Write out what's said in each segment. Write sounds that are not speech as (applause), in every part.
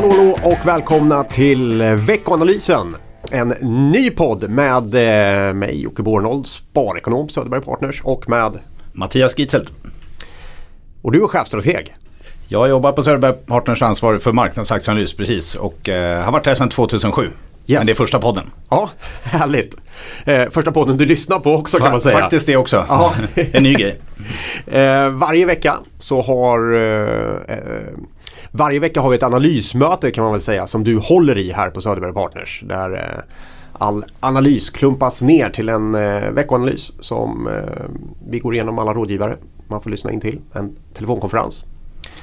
Hallå, hallå och välkomna till veckoanalysen. En ny podd med eh, mig Jocke Bornold, sparekonom på Söderberg Partners och med Mattias Gitzelt. Och du är chefstrateg. Jag jobbar på Söderberg Partners ansvarig för marknadsaktieanalys precis och eh, har varit där sedan 2007. Yes. Men det är första podden. Ja, (laughs) härligt. Eh, första podden du lyssnar på också kan man säga. Faktiskt det också. (laughs) en ny grej. (laughs) Eh, varje vecka så har eh, eh, varje vecka har vi ett analysmöte kan man väl säga som du håller i här på Söderberg Partners. Där eh, all analys klumpas ner till en eh, veckoanalys som eh, vi går igenom alla rådgivare. Man får lyssna in till en telefonkonferens.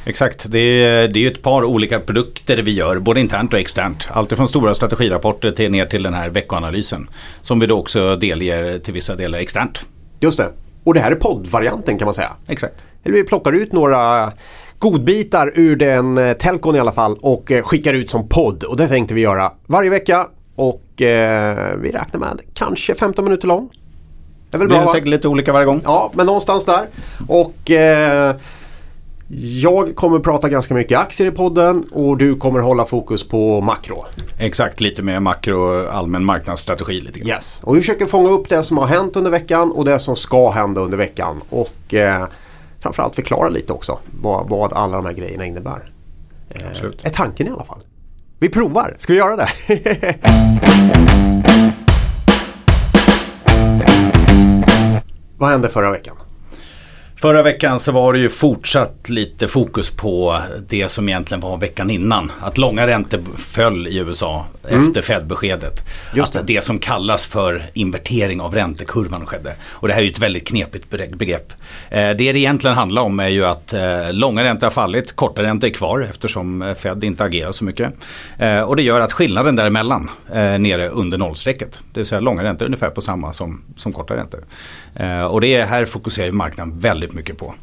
Exakt, det är, det är ett par olika produkter vi gör, både internt och externt. Alltifrån stora strategirapporter till, ner till den här veckoanalysen. Som vi då också delger till vissa delar externt. Just det, och det här är poddvarianten kan man säga. Exakt. Eller vi plockar ut några godbitar ur den eh, telkon i alla fall och eh, skickar ut som podd. Och det tänkte vi göra varje vecka. Och eh, vi räknar med kanske 15 minuter lång. Det är väl bra, blir säkert lite olika varje gång. Ja, men någonstans där. Och eh, jag kommer prata ganska mycket aktier i podden och du kommer hålla fokus på makro. Exakt, lite mer makro och allmän marknadsstrategi. Lite grann. Yes, och vi försöker fånga upp det som har hänt under veckan och det som ska hända under veckan. Och eh, framförallt förklara lite också vad, vad alla de här grejerna innebär. Eh, är tanken i alla fall. Vi provar, ska vi göra det? (laughs) vad hände förra veckan? Förra veckan så var det ju fortsatt lite fokus på det som egentligen var veckan innan. Att långa räntor föll i USA mm. efter Fed-beskedet. Just att det. det som kallas för invertering av räntekurvan skedde. Och det här är ju ett väldigt knepigt begrepp. Eh, det det egentligen handlar om är ju att eh, långa räntor har fallit, korta räntor är kvar eftersom eh, Fed inte agerar så mycket. Och det gör att skillnaden däremellan nere under nollstrecket. Det vill säga långa räntor är ungefär på samma som, som korta räntor. Och det är här fokuserar marknaden väldigt mycket på.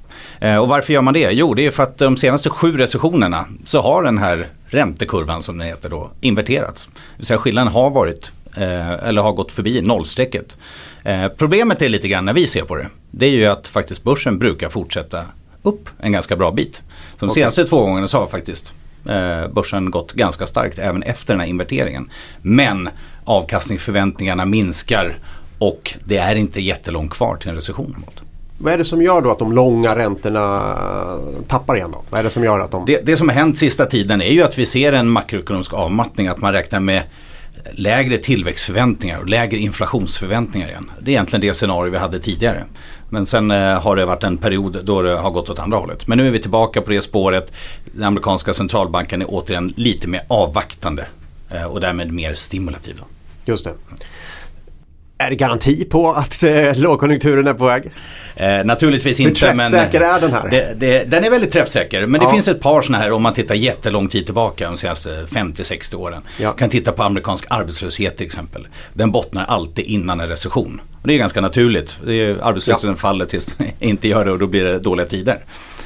Och varför gör man det? Jo, det är för att de senaste sju recessionerna så har den här räntekurvan som den heter då inverterats. Det vill säga skillnaden har varit eh, eller har gått förbi nollstrecket. Eh, problemet är lite grann när vi ser på det. Det är ju att faktiskt börsen brukar fortsätta upp en ganska bra bit. De okay. senaste två gångerna så har faktiskt eh, börsen gått ganska starkt även efter den här inverteringen. Men avkastningsförväntningarna minskar och det är inte jättelångt kvar till en recession. Mot. Vad är det som gör då att de långa räntorna tappar igen då? Vad är det som gör att de... Det, det som har hänt sista tiden är ju att vi ser en makroekonomisk avmattning. Att man räknar med lägre tillväxtförväntningar och lägre inflationsförväntningar igen. Det är egentligen det scenario vi hade tidigare. Men sen eh, har det varit en period då det har gått åt andra hållet. Men nu är vi tillbaka på det spåret. Den amerikanska centralbanken är återigen lite mer avvaktande eh, och därmed mer stimulativ. Just det. Är det garanti på att eh, lågkonjunkturen är på väg? Eh, naturligtvis inte. Hur träffsäker men, är den här? Det, det, den är väldigt träffsäker. Men ja. det finns ett par sådana här om man tittar jättelång tid tillbaka de senaste 50-60 åren. Ja. kan titta på amerikansk arbetslöshet till exempel. Den bottnar alltid innan en recession. Och det är ganska naturligt. Arbetslösheten ja. faller tills den (laughs) inte gör det och då blir det dåliga tider.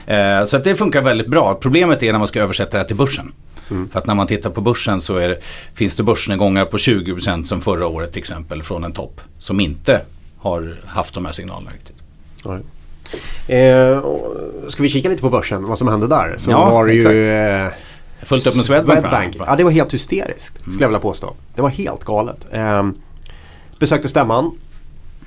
Eh, så att det funkar väldigt bra. Problemet är när man ska översätta det till börsen. Mm. För att när man tittar på börsen så är, finns det börsnedgångar på 20% som förra året till exempel från en topp. Som inte har haft de här signalerna riktigt. Eh, ska vi kika lite på börsen, vad som hände där? Så ja, var exakt. Ju, eh, Fullt upp med Swedbank. Swedbank. Ja, det var helt hysteriskt skulle mm. jag vilja påstå. Det var helt galet. Eh, besökte stämman.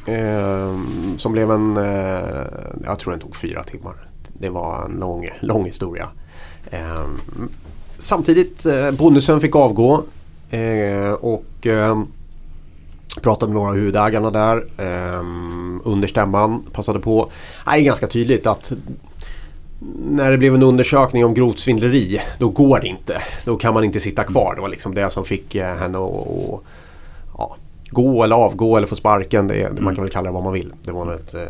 Eh, som blev en, eh, jag tror den tog fyra timmar. Det var en lång, lång historia. Eh, samtidigt, eh, bonusen fick avgå. Eh, och eh, pratade med några av huvudägarna där eh, under stämman. Passade på. Det är ganska tydligt att när det blev en undersökning om grovt svindleri då går det inte. Då kan man inte sitta kvar. Det var liksom det som fick eh, henne att ja, gå eller avgå eller få sparken. Det, mm. Man kan väl kalla det vad man vill. Det var något, eh,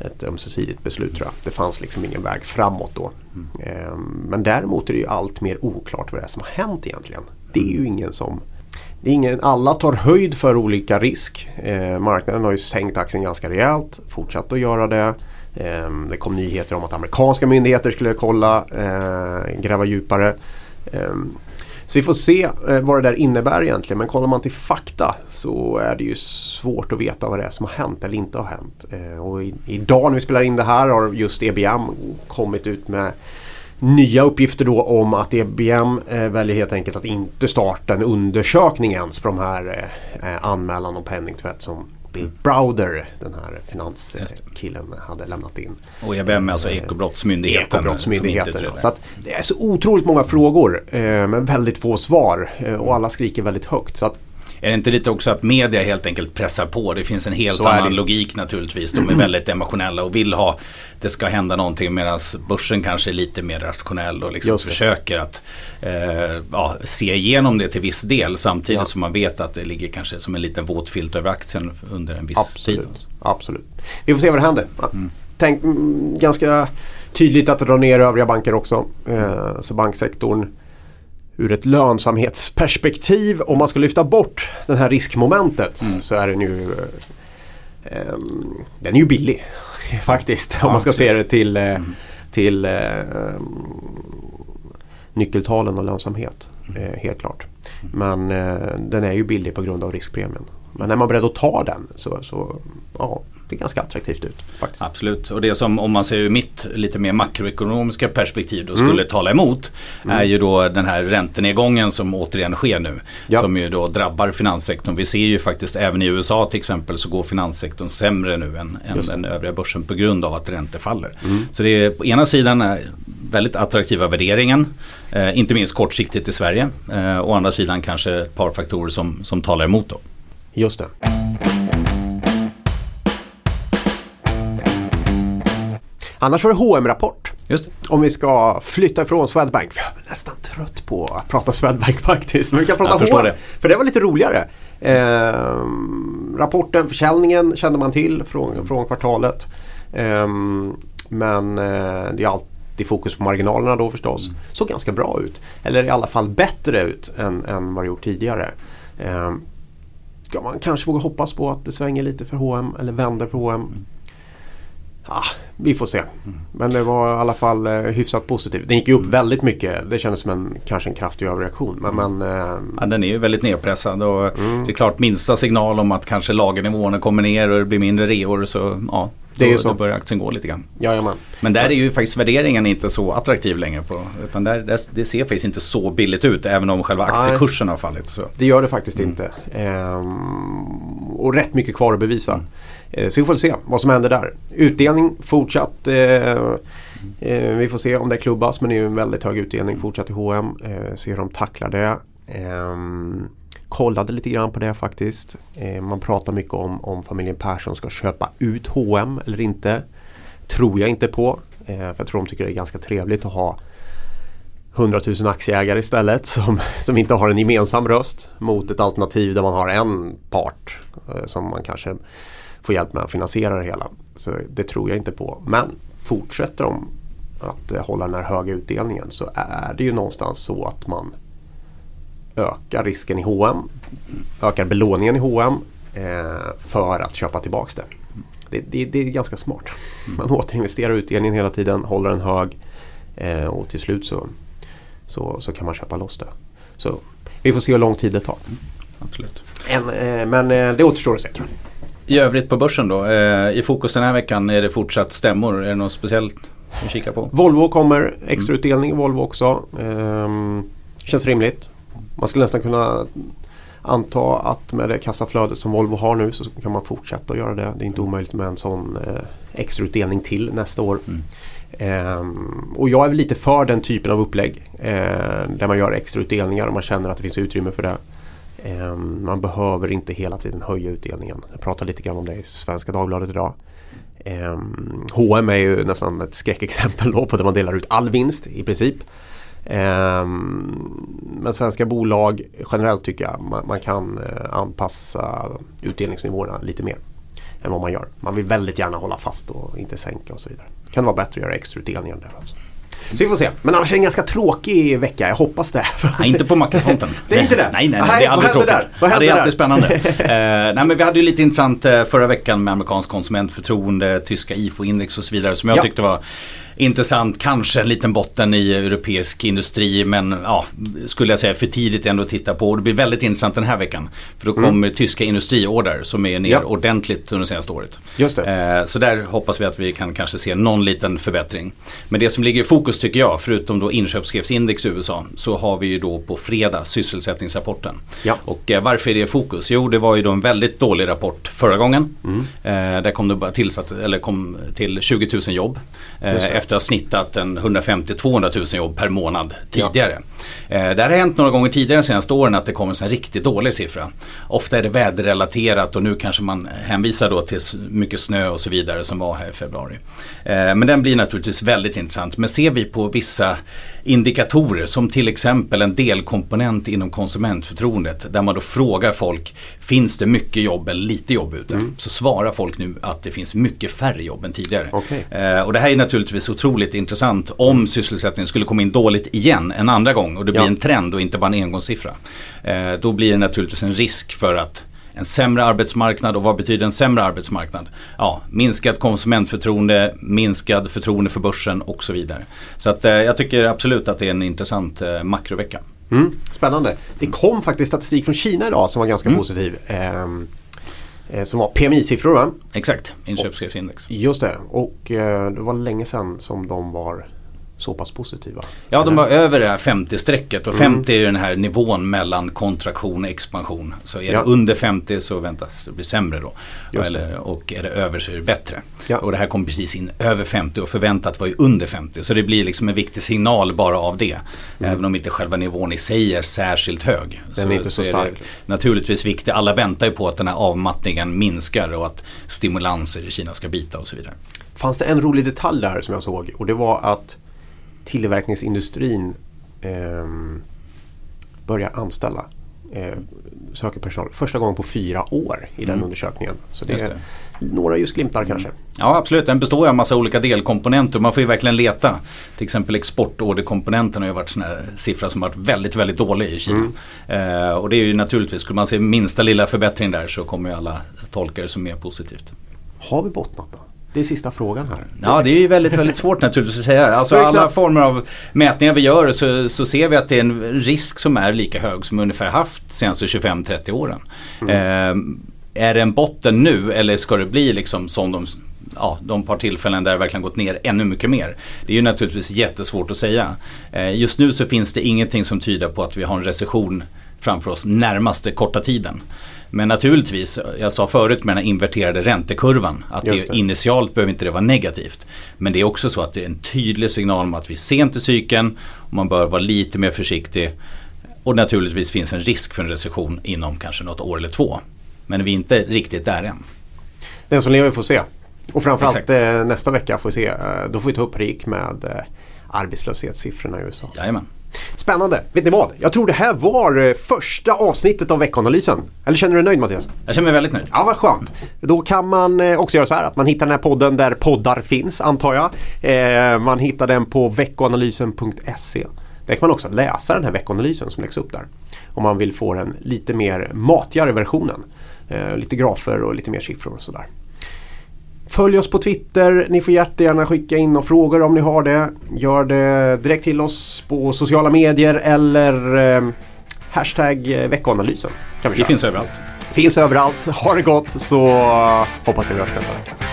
ett ömsesidigt beslut tror jag. Det fanns liksom ingen väg framåt då. Mm. Men däremot är det ju allt mer oklart vad det är som har hänt egentligen. Det är ju ingen som det är ingen, alla tar höjd för olika risk. Eh, marknaden har ju sänkt aktien ganska rejält, fortsatt att göra det. Eh, det kom nyheter om att amerikanska myndigheter skulle kolla, eh, gräva djupare. Ehm, så vi får se eh, vad det där innebär egentligen. Men kollar man till fakta så är det ju svårt att veta vad det är som har hänt eller inte har hänt. Eh, och i, idag när vi spelar in det här har just EBM kommit ut med nya uppgifter då om att EBM eh, väljer helt enkelt att inte starta en undersökning ens på de här eh, eh, anmälan om penningtvätt som Bill Browder, den här finanskillen, hade lämnat in. Och EBM är alltså Ekobrottsmyndigheten. Ekobrottsmyndigheten. Så att det är så otroligt många frågor eh, men väldigt få svar eh, och alla skriker väldigt högt. Så att är det inte lite också att media helt enkelt pressar på? Det finns en helt annan logik naturligtvis. De är väldigt emotionella och vill ha det ska hända någonting medan börsen kanske är lite mer rationell och liksom försöker att eh, ja, se igenom det till viss del samtidigt ja. som man vet att det ligger kanske som en liten våt filt över aktien under en viss Absolut. tid. Absolut. Vi får se vad det händer. Mm. Tänk mm, ganska tydligt att dra ner övriga banker också. Eh, så banksektorn ur ett lönsamhetsperspektiv om man ska lyfta bort det här riskmomentet mm. så är den ju eh, den är ju billig (laughs) faktiskt. Ja, om man ska absolut. se det till, eh, mm. till eh, nyckeltalen och lönsamhet. Mm. Eh, helt klart. Men eh, den är ju billig på grund av riskpremien. Men är man beredd att ta den så, så ja, det ganska attraktivt ut. Faktiskt. Absolut, och det som om man ser ur mitt lite mer makroekonomiska perspektiv då skulle mm. tala emot mm. är ju då den här räntenedgången som återigen sker nu. Ja. Som ju då drabbar finanssektorn. Vi ser ju faktiskt även i USA till exempel så går finanssektorn sämre nu än, än den övriga börsen på grund av att räntor faller. Mm. Så det är på ena sidan väldigt attraktiva värderingen. Eh, inte minst kortsiktigt i Sverige. Eh, å andra sidan kanske ett par faktorer som, som talar emot då. Just det. Annars var det hm rapport. Om vi ska flytta ifrån Swedbank. Jag är nästan trött på att prata Swedbank (laughs) faktiskt. Men vi kan prata H&M. Det. För det var lite roligare. Eh, rapporten, försäljningen kände man till från, från kvartalet. Eh, men eh, det är alltid fokus på marginalerna då förstås. Mm. Såg ganska bra ut. Eller i alla fall bättre ut än, än vad det gjort tidigare. Eh, man kanske våga hoppas på att det svänger lite för H&M eller vänder för H&M. Mm. Ah, vi får se. Men det var i alla fall eh, hyfsat positivt. Den gick ju upp väldigt mycket. Det kändes som en, kanske en kraftig överreaktion. Men, men, eh, ja, den är ju väldigt nedpressad. Och mm. Det är klart minsta signal om att kanske lagernivåerna kommer ner och det blir mindre reor. Så ja, det är då, så. då börjar aktien gå lite grann. Jajamän. Men där är ju faktiskt värderingen inte så attraktiv längre. På, utan där, där, det ser faktiskt inte så billigt ut även om själva aktiekursen Nej, har fallit. Så. Det gör det faktiskt mm. inte. Ehm, och rätt mycket kvar att bevisa. Mm. Eh, så vi får se vad som händer där. Utdelning fortsatt. Eh, eh, vi får se om det klubbas men det är ju en väldigt hög utdelning fortsatt i H&M. Se hur de tacklar det. Ehm, kollade lite grann på det faktiskt. Man pratar mycket om om familjen Persson ska köpa ut H&M eller inte. Tror jag inte på. för jag tror de tycker det är ganska trevligt att ha 100 000 aktieägare istället som, (laughs) som inte har en gemensam röst mot ett alternativ där man har en part som man kanske få hjälp med att finansiera det hela. Så det tror jag inte på. Men fortsätter de att eh, hålla den här höga utdelningen så är det ju någonstans så att man ökar risken i H&M ökar belåningen i H&M eh, för att köpa tillbaks det. Det, det. det, är ganska smart. Man återinvesterar utdelningen hela tiden, håller den hög eh, och till slut så, så, så kan man köpa loss det. Så vi får se hur lång tid det tar. Absolut. En, eh, men eh, det återstår att se tror jag. I övrigt på börsen då? Eh, I fokus den här veckan är det fortsatt stämmor. Är det något speciellt att kika på? Volvo kommer. Extrautdelning i Volvo också. Eh, känns rimligt. Man skulle nästan kunna anta att med det kassaflödet som Volvo har nu så kan man fortsätta att göra det. Det är inte omöjligt med en sån eh, extrautdelning till nästa år. Mm. Um, och jag är lite för den typen av upplägg. Uh, där man gör extrautdelningar och man känner att det finns utrymme för det. Ehm, man behöver inte hela tiden höja utdelningen. Jag pratade lite grann om det i Svenska Dagbladet idag. H&M är ju nästan ett skräckexempel då på där man delar ut all vinst i princip. Ehm, men svenska bolag generellt tycker jag man, kan eh, anpassa utdelningsnivåerna lite mer än vad man gör. Man vill väldigt gärna hålla fast och inte sänka och så vidare. Det kan vara bättre att göra extrautdelningar därför också. Så vi får se. Men annars är det en ganska tråkig vecka. Jag hoppas det. (laughs) Nej, inte på makrofronten. det är inte det? Nej, nej, nej det är aldrig tråkigt. Där? Vad ja, det är alltid spännande. uh, (laughs) nej, men vi hade ju lite intressant uh, förra veckan med amerikansk konsumentförtroende, tyska IFO-index och så vidare som jag ja. tyckte var intressant. Kanske en liten botten i europeisk industri men ja, skulle jag säga för tidigt ändå att titta på. Och det blir väldigt intressant den här veckan. För då kommer mm. tyska industriorder som är ner ja. ordentligt under senaste året. Just det. Eh, så där hoppas vi att vi kan kanske se någon liten förbättring. Men det som ligger i fokus tycker jag, förutom då inköpschefsindex i USA, så har vi ju då på fredag sysselsättningsrapporten. Ja. Och eh, varför är det i fokus? Jo, det var ju då en väldigt dålig rapport förra gången. Mm. Eh, där kom det bara tillsatt, eller kom till 20 000 jobb. Efter att ha snittat en 150-200 000 jobb per månad tidigare. Ja. Eh, det har hänt några gånger tidigare de senaste åren att det kommer en riktigt dålig siffra. Ofta är det väderrelaterat och nu kanske man hänvisar då till mycket snö och så vidare som var här i februari. Eh, men den blir naturligtvis väldigt intressant. Men ser vi på vissa indikatorer som till exempel en delkomponent inom konsumentförtroendet där man då frågar folk finns det mycket jobb eller lite jobb ute? Mm. Så svarar folk nu att det finns mycket färre jobb än tidigare. Okay. Eh, och det här är naturligtvis otroligt intressant om sysselsättningen skulle komma in dåligt igen en andra gång och det blir ja. en trend och inte bara en engångssiffra. Eh, då blir det naturligtvis en risk för att en sämre arbetsmarknad och vad betyder en sämre arbetsmarknad? Ja, minskat konsumentförtroende, minskad förtroende för börsen och så vidare. Så att, eh, jag tycker absolut att det är en intressant eh, makrovecka. Mm, spännande. Det kom faktiskt statistik från Kina idag som var ganska mm. positiv. Eh, som var PMI-siffror va? Exakt, inköpschefsindex. Just det, och eh, det var länge sedan som de var så pass positiva? Ja, de var över det här 50-strecket och 50 mm. är den här nivån mellan kontraktion och expansion. Så är ja. det under 50 så väntas det bli sämre då. Eller, och är det över så är det bättre. Ja. Och det här kom precis in över 50 och förväntat var ju under 50. Så det blir liksom en viktig signal bara av det. Mm. Även om inte själva nivån i sig är särskilt hög. Den så, är inte så, så stark. naturligtvis viktigt. Alla väntar ju på att den här avmattningen minskar och att stimulanser i Kina ska bita och så vidare. Fanns det en rolig detalj där som jag såg och det var att tillverkningsindustrin eh, börjar anställa. Eh, söker personal första gången på fyra år i den mm. undersökningen. Så det, är några ljusglimtar kanske. Ja absolut, den består av en massa olika delkomponenter. Man får ju verkligen leta. Till exempel exportorderkomponenten har ju varit en siffra som varit väldigt, väldigt dålig i Kina. Mm. Eh, och det är ju naturligtvis, skulle man se minsta lilla förbättring där så kommer ju alla tolka det som mer positivt. Har vi bottnat då? Det är sista frågan här. Ja det är ju väldigt, väldigt svårt naturligtvis att säga. Alltså alla former av mätningar vi gör så, så ser vi att det är en risk som är lika hög som vi ungefär haft de senaste 25-30 åren. Mm. Eh, är det en botten nu eller ska det bli liksom som de ja, de par tillfällen där det verkligen gått ner ännu mycket mer. Det är ju naturligtvis jättesvårt att säga. Eh, just nu så finns det ingenting som tyder på att vi har en recession framför oss närmaste korta tiden. Men naturligtvis, jag sa förut med den här inverterade räntekurvan att det. det. initialt behöver inte det vara negativt. Men det är också så att det är en tydlig signal om att vi är sent i cykeln och man bör vara lite mer försiktig. Och naturligtvis finns en risk för en recession inom kanske något år eller två. Men vi är inte riktigt där än. Den som lever får se. Och framförallt Exakt. Eh, nästa vecka får vi se. Eh, då får vi ta upp RIK med eh, arbetslöshetssiffrorna i USA. Jajamän. Spännande. Vet ni vad? Jag tror det här var eh, första avsnittet av veckanalysen. Eller känner du dig nöjd Mattias? Jag känner mig väldigt nöjd. Ja, vad skönt. Då kan man eh, också göra så här att man hittar den här podden där poddar finns antar jag. Eh, man hittar den på veckoanalysen.se. Där kan man också läsa den här veckoanalysen som läggs upp där. Om man vill få den lite mer matigare versionen. lite grafer och lite mer siffror och sådär. Följ oss på Twitter. Ni får jättegärna skicka in och frågor om ni har det. Gör det direkt till oss på sociala medier eller eh, hashtag eh, veckoanalysen. Kan vi det finns överallt. Finns överallt. Ha det gott så hoppas jag vi hörs nästa vecka.